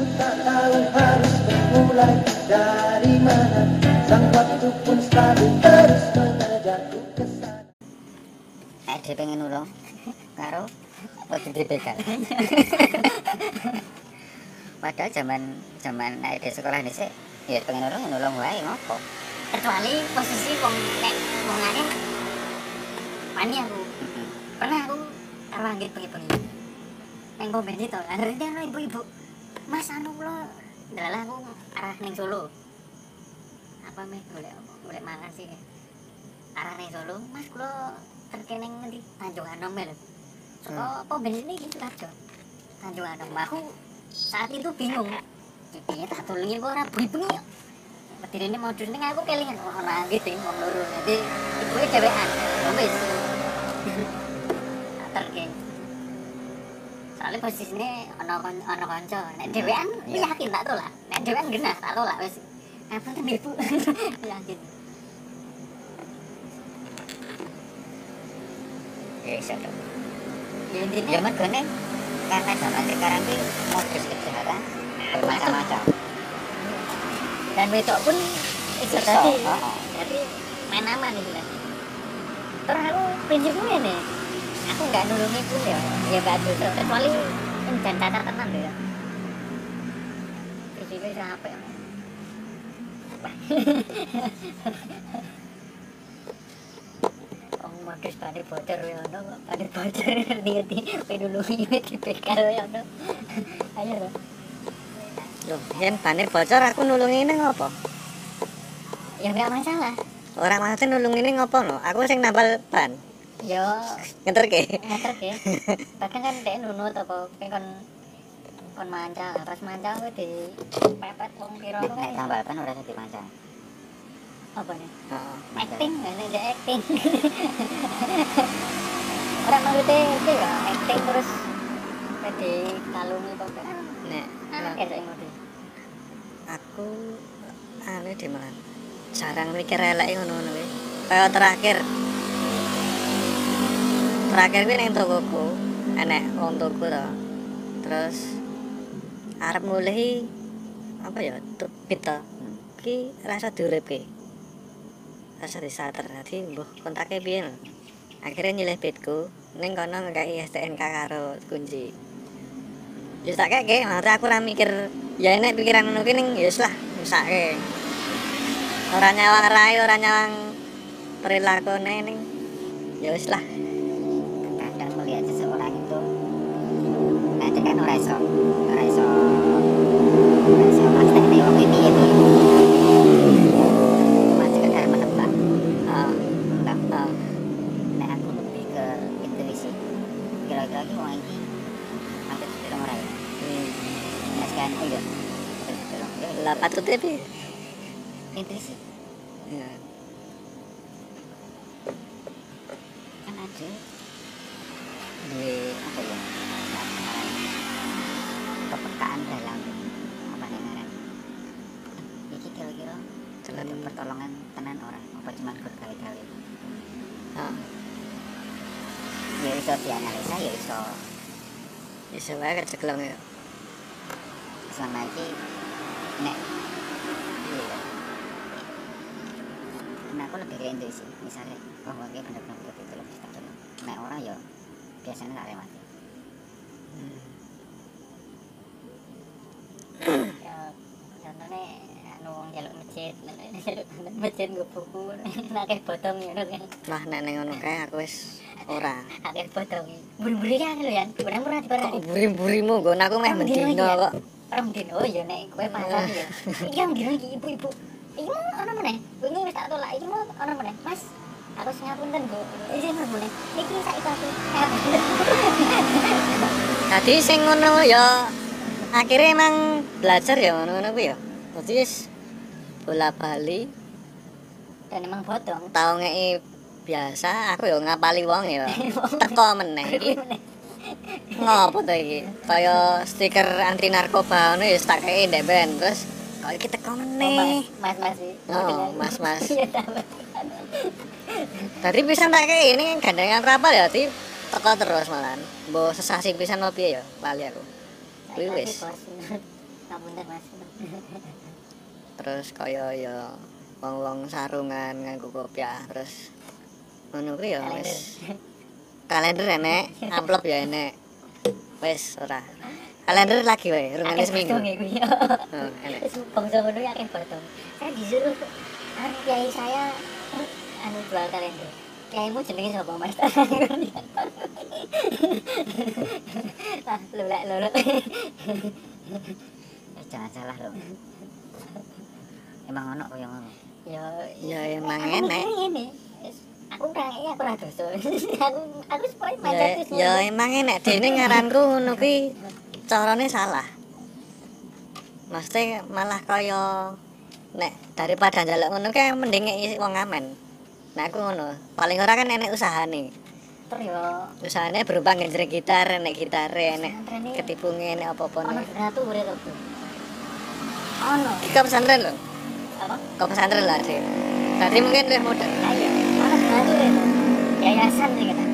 Ku tak tahu harus bermulai dari mana. Sang waktu pun selalu terus mengejarku ke sana Nek dia pengen nulung karo? Waktu di begal. Padahal zaman zaman di sekolah ini sih ya pengen nulung nulung wae ngopo. kecuali posisi wong nek wong wani aku. Pernah aku karo anggit bengi-bengi. Neng komen itu akhirnya dia ono ibu-ibu mas anu kula dalah aku arah neng Solo. Apa meh golek golek mangan sih? Arah neng Solo. Mas kula terkene neng ngendi? Tanjung Anom lho saka apa bensin iki Sidoarjo Tanjung Anom. Aku saat itu bingung. Piye tak tulungi kok ora bengi-bengi Berdiri ini mau dulu aku kelingan oh nah gitu mau luru jadi ibu nya cewekan wis soalnya posisinya ono kon- ono konco. Nek Iya. yakin tak tolak. Nek dewean genah tak tolak wis. Apa kan ibu? Yakin. Ya iso to. ya intinya Ya mergone karena zaman sekarang ini modus kejahatan bermacam-macam. dan wedok pun Iso, tadi. Jadi main aman itu lah. Terus aku ini aku nggak nulungi pun ya. Ya nggak dosa kecuali dan cacat tenan lho ya. Prinsipnya sampai Oh, modus pada bocor ya ono. Pada bocor ngerti-ngerti penulungi di bekal ya ono. Ayo lho Loh, yen banir bocor aku nulungi ini ngopo? ya nggak masalah. Orang maksudnya nulungi ini ngopo no? Aku sing nambal ban. Yo Ngeterke. ngeter ya kadang kan dia nunut apa kayak kon kon mancal pas mancal gue di pepet wong piro tuh Nek kan tambal ban ora dadi manca. apa nih Heeh. acting ini dia acting orang maksudnya itu ya acting terus pede kalungi pokoknya kan Nek anak ya saya ngerti aku anu di malah jarang mikir elek ngono-ngono kuwi. Kaya terakhir terakhir kuwi ning tokoku enek wong tuku to. Terus arep mulih apa ya terbit to. Ki rasa diuripke. Rasa disater mbuh kontake piye lho. Akhirnya nyilih bitku ning kono ngekeki STNK karo kunci. Ya tak keke, maksudnya aku ora mikir ya enek pikiran ngono ki ning ya wis lah, mesake. Ora nyawang rai, ora nyawang perilakune ning ya wis lah. Nanti kan ora iso ora iso ora Iso wae keceklong ya. selama iki nek. Nah aku lebih ke intuisi misalnya bahwa dia benar-benar butuh itu lebih tak tolong nek orang ya biasanya tak lewati ya contohnya anu wong jaluk masjid jaluk masjid gue buku nakeh potong ya kan. Lah nek ning ngono kae aku wis ora. nakeh potong buru-buru ya lho ya. Pernah pernah Kok diparani buri-burimu nggo? Aku meh mendino iki kok. orang dino ya nek kowe pasar ya. Iki yang dino iki ibu-ibu. Iki mau ana meneh? Wingi wis tak tolak. Iki mau ana meneh? Mas aku sing ngapunten Bu izin mas boleh. Iki saiki aku. Tadi sing ngono ya akhirnya emang belajar ya ngono-ngono kuwi ya. Dadi bola bali dan emang bodong tau ngeki biasa aku ya ngapali wong ya. Teko meneh iki. Ngopo to iki? Kaya stiker anti narkoba ngono ya tak kei ndek ben terus kok iki teko Oh, meneh. mas mas mas sih Oh, mas-mas. iya tahu Tadi bisa tak kei ini kan gandengan rapal ya, ti teko terus malan. Mbok sesasi pisan piye ya? Lali aku. Kuwi wis. Terus kaya ya wong-wong sarungan nganggo kopiah terus ngono kuwi ya Kalender. wis kalender enek amplop ya enek wis ora kalender lagi wae rungane seminggu ya. Oh, enek Terus bangsa ngono ya akeh bodong. Saya disuruh anu kiai saya anu jual kalender. Kiaimu jenenge sapa Mas? Ah, lulek. Eh, jangan salah loh emang ono kaya ngono Ya ya emang enek. Wis, Aku orangnya aku ora dosa. Aku aku ya macet ya emang enek dene ngaranku ngono kuwi carane salah Mesti malah kaya nek daripada njaluk ngono kae mending wong ngamen. Nah aku ngono, paling ora kan enek usahane. Terus yo Usahane berupa ngenjreng gitar, enek gitare, enek ketipunge, enek apa-apa ono satu urip to. Ono. Kau pesantren lho, Apa? kau pesantren lah sih. Tadi mungkin lebih muda. Ayo. Yayasan sih kita.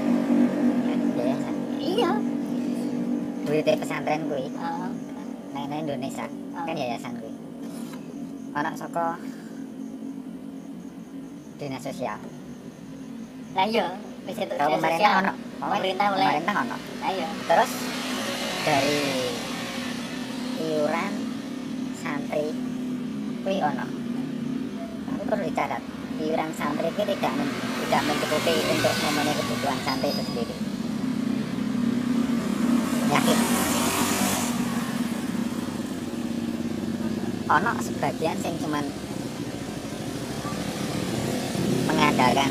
yayasan Iya. duitnya pesantren kuwi Oh. nang Indonesia kan yayasan kuwi ono saka dinas sosial Lah iya, wis itu kalau pemerintah ono Pemerintah oleh. pemerintah ono Lah iya. terus dari iuran santri kuwi ono tapi perlu dicatat iuran santri itu tidak men- tidak mencukupi untuk memenuhi kebutuhan santri itu sendiri. Yakin? Ono sebagian yang cuman mengandalkan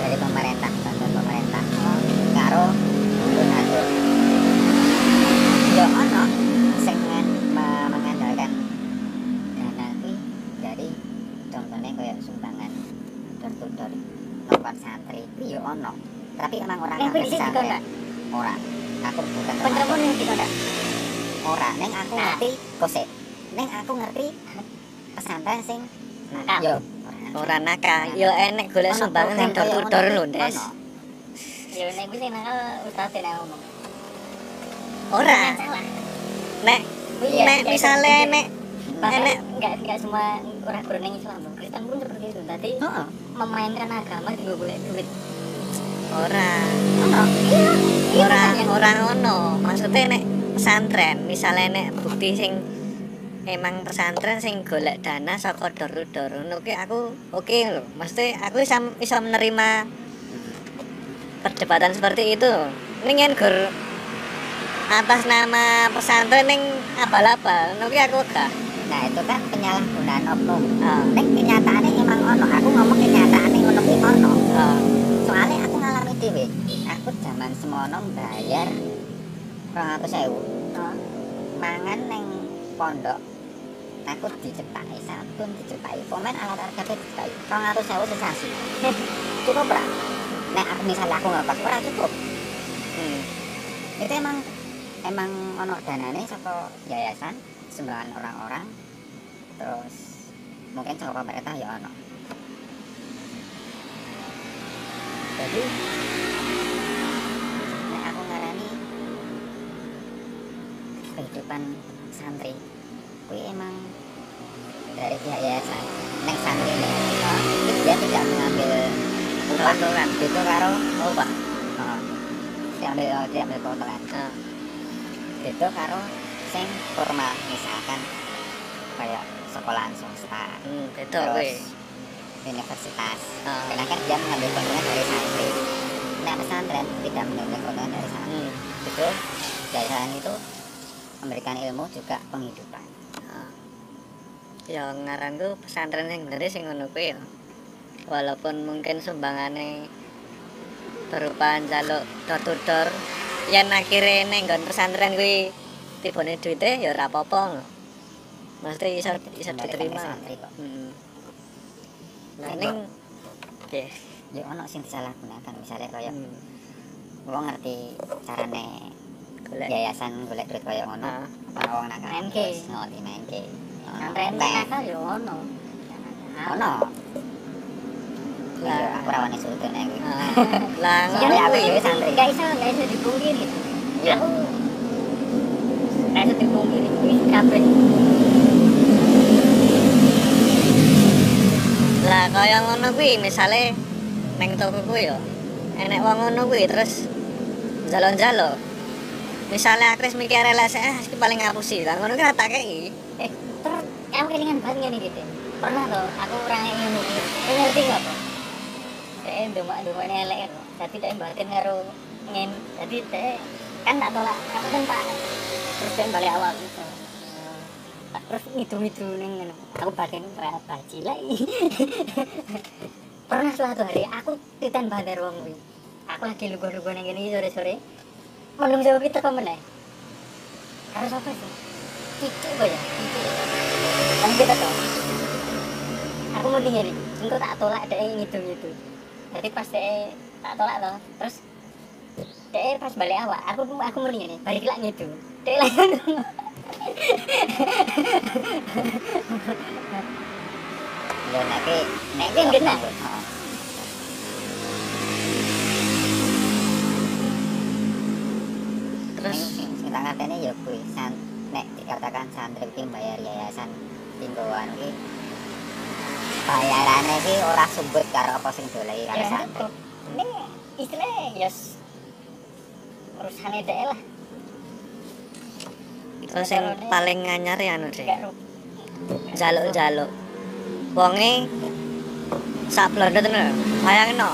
dari pemerintah bantuan pemerintah karo donatur yo ono nomor santri yo ono tapi emang orang Yang kuwi pesantren. dikontrak? ora aku bukan termasuk. ning dikontrak. ora neng aku Nah. ngerti kose neng aku ngerti pesantren sing Nakal. yo Ora nakal, yo enek golek sumbangan sing door ngono lho, Des. Ya nek kuwi sing nakal ustaz nek ngomong. Ora, nek Iya, nek iya, misale iya. nek enek enggak enggak semua orang Brunei Islam, Kristen pun seperti itu. Tadi Heeh. Memainkan agama juga boleh duit. ora Ono. Iya. Iya. ora makanya. ora ngono. Maksudnya nek pesantren, misale nek bukti sing emang pesantren sing golek dana saka ngono ki aku oke lho. Mesti aku bisa bisa menerima perdebatan seperti itu. Ning yen gur atas nama pesantren ning abal-abal ngono ki aku gak. Nah itu kan penyalahgunaan oknum. Ah, Neng Zaman semono bayar 200.000 Oh. mangan neng pondok. Aku dicepai sabun, dicepai komen alat alat kabeh dicepai. 200.000 sesasi. cukup ora? Nek aku misalnya aku ngepas ora cukup. Hmm. Itu emang emang ono danane saka yayasan sumbangan orang-orang terus mungkin saka pemerintah ya ono jadi nek aku ngarani kehidupan santri. Kuwi emang dari pihak yayasan. Nek santri ini dia tidak mengambil keuntungan itu karo Apa? oh, dia ambil dia ambil keuntungan Ah. itu karo sing formal misalkan kayak sekolahan swasta. Hmm, itu terus universitas. Ah. karena kan dia mengambil keuntungan dari santri. Nah pesantren tidak mengambil keuntungan dari santri. Hmm. itu yayasan itu memberikan ilmu juga penghidupan. Ya ngaranku pesantren sing bener sing ngono kuwi. Walaupun mungkin sumbangane berupa door to door, yen akhire ning nggon pesantren kuwi tibone duite ya ora apa-apa. Mesti iso iso diterima. Hmm. Nah ning nggih. ya ono sing disalahgunakan misalnya kayak Hmm. wong ngerti carane golek iya. yayasan golek duit koyo ngono. Ana wong nang MK no di MK nang nakal yo ono ono lah. Iya, aku rawane surut nek kuwi lah ngene aku yo santri. Gak iso gak iso dipungkiri. Ya gak iso dipungkiri. Wis kabeh. Lah kaya ngono kuwi misale neng toko kuwi yo. Enek wong ngono kuwi terus jalan-jalan misale akhirnya mikir ah iki paling ngapusi lah. Ngono kan tak kei. Eh terus kamu kelingan banget ngene gitu pernah tuh aku orang yang iki. Kowe ngerti nggak kok eh ndemak ndemak elek kok dadi dhek batin karo ngen dadi dhek kan tak tolak. Aku kan pak terus dhek balik awal gitu. Tak terus ning ngono aku batin berapa lagi pernah suatu hari aku titan karo wong aku lagi lugu-lugu ning kene sore-sore menung sewu kita kok meneh harus apa sih? Cici kok ya kan kita tau aku mau tinggal engko tak tolak deh ngitung gitu jadi pas deh tak tolak toh terus deh pas balik awak aku aku mau nih balik lagi ngitung. Deh lagi Lho nek nek ngene. Terus? Sing sing tak ngerteni ya kuwi san nek dikatakan santri ki bayar yayasan tinggoan ki bayarane ki ora sumbut karo apa sing doleki karo ya santri. ini istilahnya ya urusannya deh lah. Terus yang paling nganyar ya anu ru jaluk-jaluk wonge sak blondot ngono bayangin no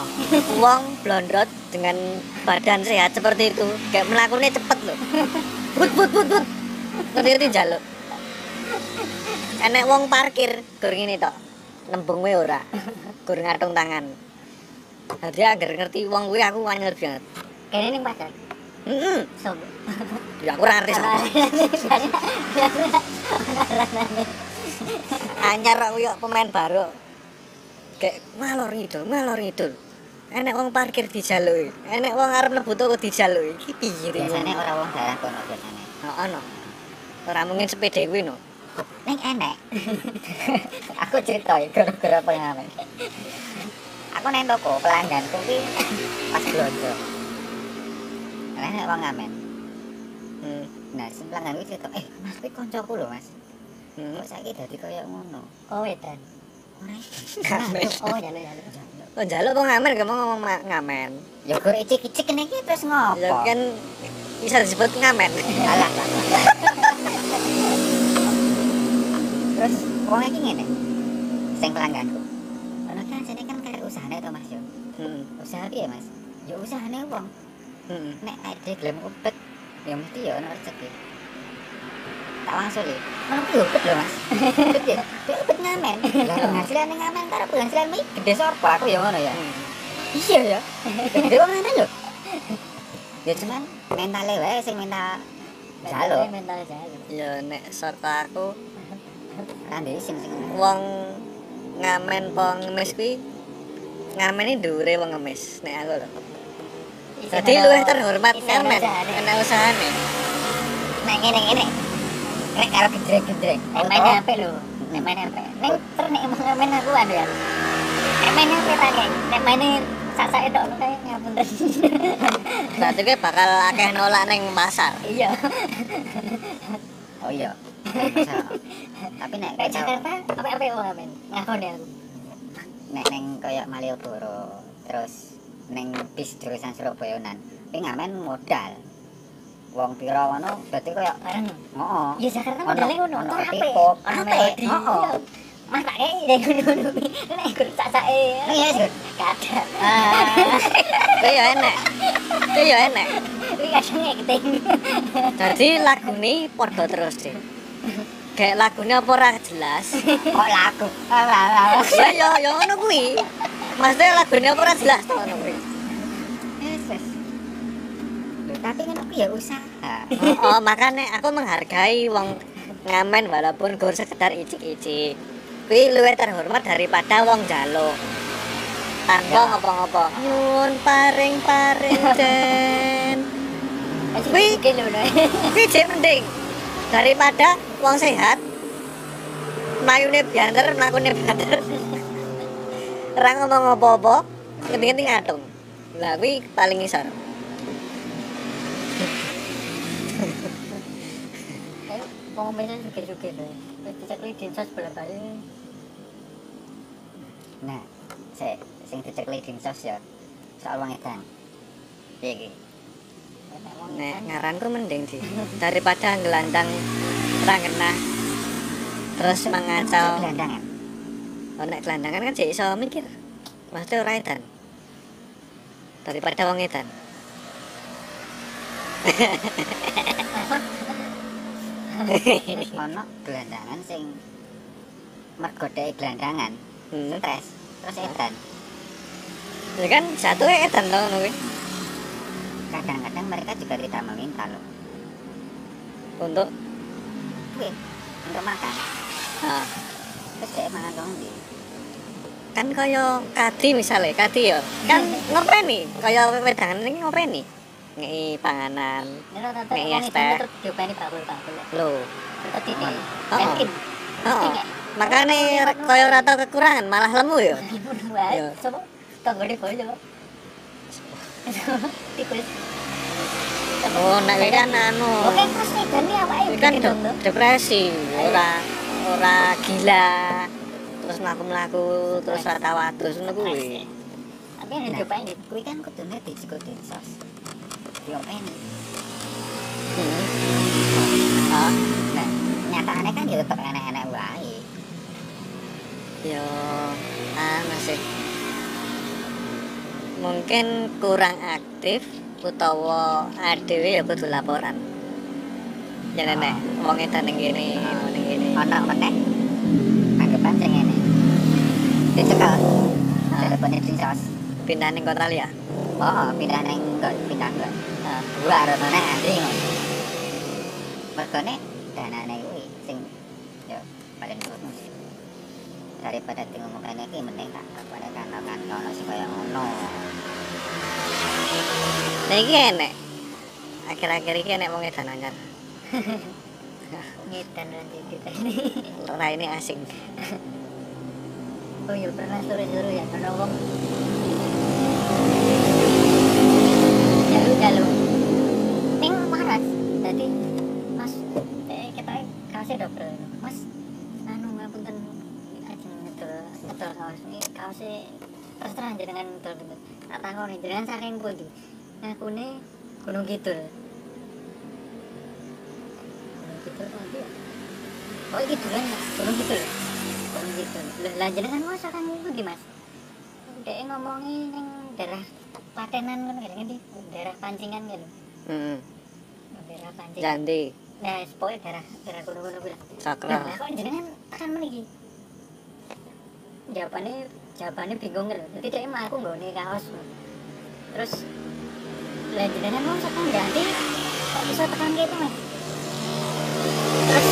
wong blondot dengan badan sehat seperti itu kayak melakukannya cepet loh but but but but. Ngerti ngerti jaluk enek wong parkir gur ngene tok. Nembung wae ora? Gur ngatung tangan. Jadi agar ngerti wong kuwi aku anyar banget. Kayaknya ini pasar? Heeh sobo ya aku ora ngerti sapa anyar aku yo pemain baru kayak ngalor ngidul ngalor ngidul enek wong parkir dijaluki enek wong arep mlebu toko dijaluki iki piye Biasane ora wong daerah kono biasane. heeh no ora mungkin sepeda kuwi no Ning enek. aku cerita ya gara-gara pengalaman. Aku nang toko pelangganku ki pas belanja. Enek wong ngamen. hmm. Nah, sing pelanggan kuwi cerita, "Eh, Mas kuwi kancaku lho, Mas. hmm. Kok saiki dadi kaya ngono?" oh wedan. Ngamen oh jalur jalur oh kok ngamen gak mau ngomong ngamen Ya gur icik-icik kene iki terus ngopo? ya kan bisa disebut ngamen Alah. Terus wong iki ngene. Sing pelangganku. Ono kan sini kan kayak usahane to Mas yo. hmm. Usaha piye Mas? Ya usahane wong. hmm. Nek ade gelem upet ya mesti ya ono rezeki. Tak wangsuli. Ono ki upet lho Mas. Upet ya. Upet ngamen. Lah penghasilan ngamen karo penghasilan iki gede sapa aku ya ngono ya. Iya ya. Gede wong ngamen lho. Ya cuman mentale wae sing mental jalo. mental jalur ya nek serta aku dhewe sing sing wong ngamen po ngemis kuwi ngamen iki dhuwure wong ngemis nek aku lho Jadi luwih terhormat ngamen enak usahane. Nek ngene ngene. nek karo gedrek-gedrek. Nek main HP lho. Nek main HP. Nek ter nek mau main aku anu ya. Nek main HP ta kayak. Nek main sak-sak itu kayak ngapunten. Berarti kowe bakal akeh nolak ning pasar. Iya. Oh iya. Tapi nek Nek kaya Jakarta apa apa wong ngamen. Ngakon aku. nek neng kaya Malioboro terus neng bis jurusan Surabayanan kuwi ngamen modal wong pira ngono dadi Bareng. heeh Ya Jakarta modalnya ngono. ono Tor HP. ketipuk, Ono HP, melodi. heeh. Iya. Mas tak kayak nek ngono. Nek gur sak-sake. Iya. Kada. Kuwi ya enek. Kuwi ya enek. Iki kadang ngeting. Dadi lagune padha terus sih. Kayak lagune apa ora jelas. kok lagu Ya ya ya ngono kuwi. Maksudnya lagune apa ora jelas to ngono kuwi. Tapi kan aku ya usaha Oh, makanya aku menghargai wong ngamen walaupun gur sekedar icik-icik. Kuwi luwih terhormat daripada wong jaluk. Tanpa Ya. ngopo-ngopo. Nyun paring-paring den. Kuwi-. Kuwi jek mending daripada wong sehat mayune bianter mlakune banter. Ora ngomong apa-apa, ngerti-ngerti ngatung. Lah kuwi paling isor. Juga juga deh. Bisa kuwi dinsos bola balik. nah Sik, sing dicekli dinsos ya. Soal wong edan. Piye iki? Nek ngaranku mending di daripada gelandang ra kena terus mengacau Gelandangan. oh, nek gelandangan kan jadi iso mikir maksudnya ora edan daripada wong edan ono gelandangan sing mergo dhek gelandangan, hmm. stres, terus edan. ya kan satu edan loh kuwi. Kadang-kadang mereka juga tidak meminta loh. untuk Duit untuk makan. ah, Terus dia makan dong di. kan kaya kadi misalnya kadi ya kan ngopeni kaya wedangan ini ngopeni ngei panganan nek Nek wong yes, edan Teh. lho. Oh, makanya kaya ora tau kekurangan malah lemu ya? Wae. Iya. Coba tanggane boyo. Oh nek kuwi kan anu. Oke, terus edan iki awake kan Dok. depresi ora ora gila. Terus mlaku-mlaku terus ora adus ngono kuwi. Tapi yang Nah, kuwi kan kudune dijiko dinsos. Diopeni. Hmm. Oh, nah, nyatane kan ya tetep enek-enek wae. yo anu sih mungkin kurang aktif utawa adewe ya kudu laporan ya nek wong edan ning kene ning kene Ono meneh. Anggapan sing ngene. Dicekel. Telepone dinsos. pindah ning kota liya Oh, pindah got, pindah got. Antri ngono. Mergone danane kuwi sing yo paling sih. Daripada tinggal mukanya iki mending tak apa kan kan ono sing kaya ngono. nah iki enek akhir-akhir iki enek wong edan anyar Ngedan nanti kita ini. ora ini asing Oh iya pernah sore-sore ya ono wong jalu-jalu double mas anu ngapunten ajeng ngedol ngedol kaos ini kaosnya terus terang jenengan ngedol bener tak takoni jenengan saking pundi ngakune gunung kidul. Gunung kidul pundi ya oh iki dolan mas? Gunung kidul gunung kidul. Lah, jenengan mas saking pundi mas? Dek ngomongi ning daerah patenan kan di daerah pancingan kan heeh daerah pancingan. Jandi nah pokoknya daerah daerah gunung-gunung bilang sakra Nah, kok jenengan tekan meniki? Jawabannya jawabannya bingung lho. Jadi dia emang aku nggone kaos. Terus lah jenengan mau tekan ganti kok bisa tekan gitu mas? Terus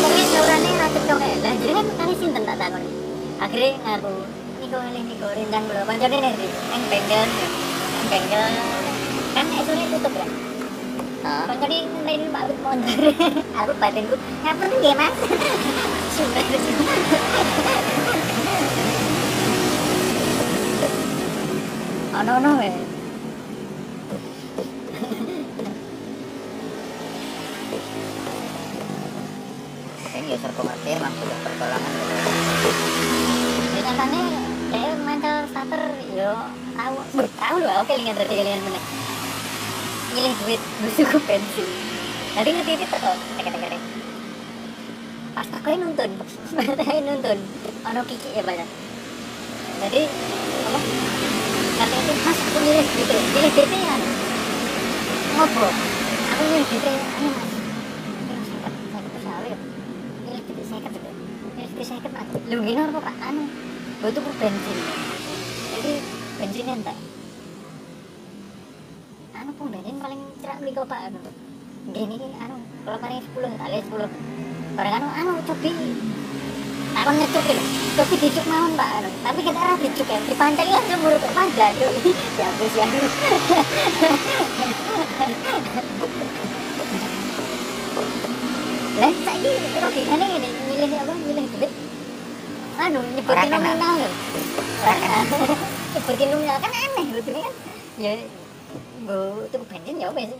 pokoknya saurannya racet dong ya. Lah jenengan kali sinten tak takon. Akhirnya ngaku niko ini niko rindang lho. Pancane nih yang bengkel, yang bengkel kan esoknya tutup ya. Kan tadi lain Pak Lut mondar. Aku batinku ngapur nggih Mas. Sumpah. Ono ono. Sing yo serko ngerti emang sudah pertolongan. Ya katanya dia mantel starter yo tahu tahu lho oke lingan dari kalian meneh. Milih duit musuhku bensin. Tadi ngerti itu kok tekan-tekan. Pas aku yang nuntun, pas aku yang nuntun, ono kiki ya banyak. Jadi apa? Kata itu mas aku milih gitu, milih DP ya. Ngopo? Aku milih DP, anu mas. Lu gini apa? Anu, gue tuh bensin. Jadi bensinnya entek. Anu pun bensin paling kau pak. Anu. Gini anu, kalau paling sepuluh, tak lihat sepuluh. Barang anu, anu cobi. Aku ngecuk gitu, cobi dicuk mawon pak. Anu. Tapi kita arah dicuk ya, dipancing langsung buru ke panjang. Ya habis ya. Lah saiki logikane ngene, milih apa milih duit. Anu nyebutin nominal lho. Nyebutin nominal kan aneh lho ini kan. Ya bu cukup bensin ya wes.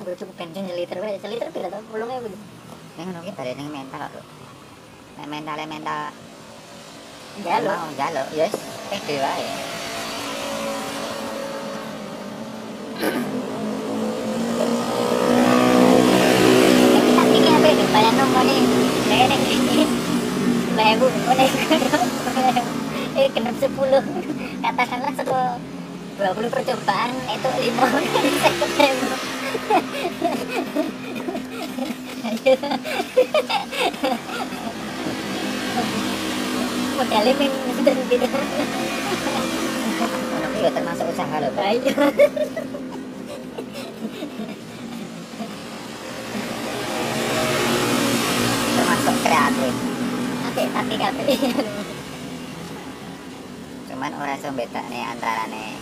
Bu cukup bensin seliter wes, seliter pira to? 80.000. Ning ngono ki balik ning mental lho. Nek mentale mental lho. mau jaluk, yes. wae bu, kau nih. Eh, genap 10. Katakanlah setelah 20 percobaan itu 5 saya ketemu. Modalnya min dan ngono kuwi ya termasuk usaha lho Pak. Termasuk kreatif Tapi tapi tapi. cuman ora iso bedakne antarane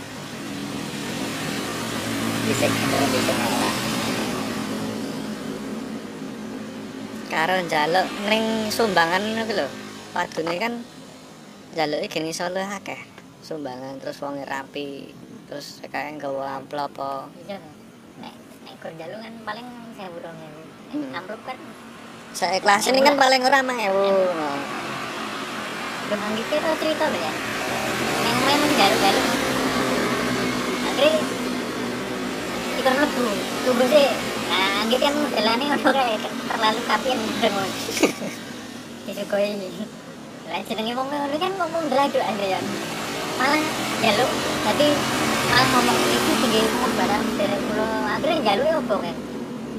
bisik karo bisik ora karo njaluk ning sumbangan kuwi lho padune kan njaluke geni solo akeh sumbangan terus wonge rapi terus kayak nggawa amplop apa Iya. Nek nek kerja lu kan paling saya burung ya. Hmm. Amplop kan saya kelas ini kan paling ora mah ewu belum gitu itu cerita ya. Yang memang galu-galu. Akhirnya ikut lebu, tunggu sih. Nah, gitu kan modelannya udah kayak terlalu kapian dengan disukoi ini. Lah jenenge wong ngono kan ngomong ngeladuk Andrean. Malah jalu, jadi malah ngomong itu tinggi ngomong barang dari pulau akhirnya jalu ya opo kan?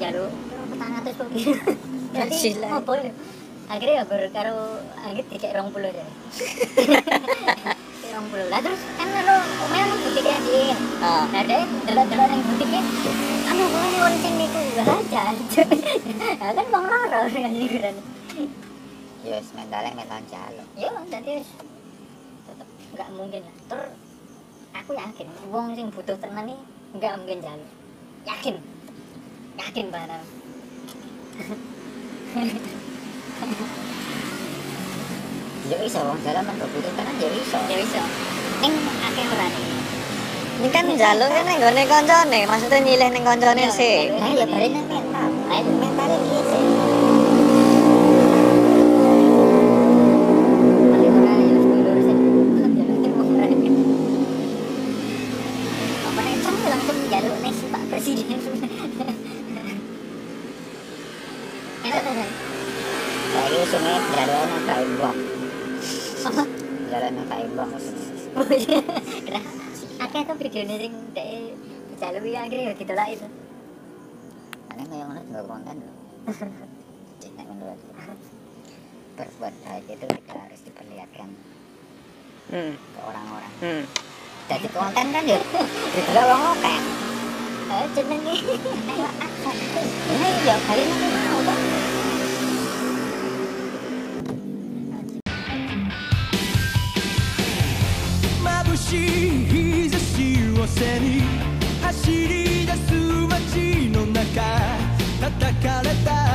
Jalu petang atas kok. Jadi opo ya? Akhirnya ya karo anggit dikek rong puluh ya. Lah terus kan lo omel lo butiknya di Nah, deh, delok-delok yang butiknya, anu gue ini lonceng niku aja. Kan bang loro dengan liburan. ya wis mentale mental jaluk Ya, jadi tetep nggak mungkin lah. Ter, aku yakin, wong sing butuh tenan nih nggak mungkin jalan. Yakin, yakin banget. ya iso wong dalam men butuh tenan ya iso Ya bisa. Ning akeh ora ini kan njaluk kan ning gone kancane maksudnya nyilih ning kancane Iya, sih. Nah, ya balik nang mental. Ayo. Mentale piye sih? kan kan ya dorong okek eh jenenge ini ya bali Mabushi hizashi wo seni 走り出す街の中叩かれた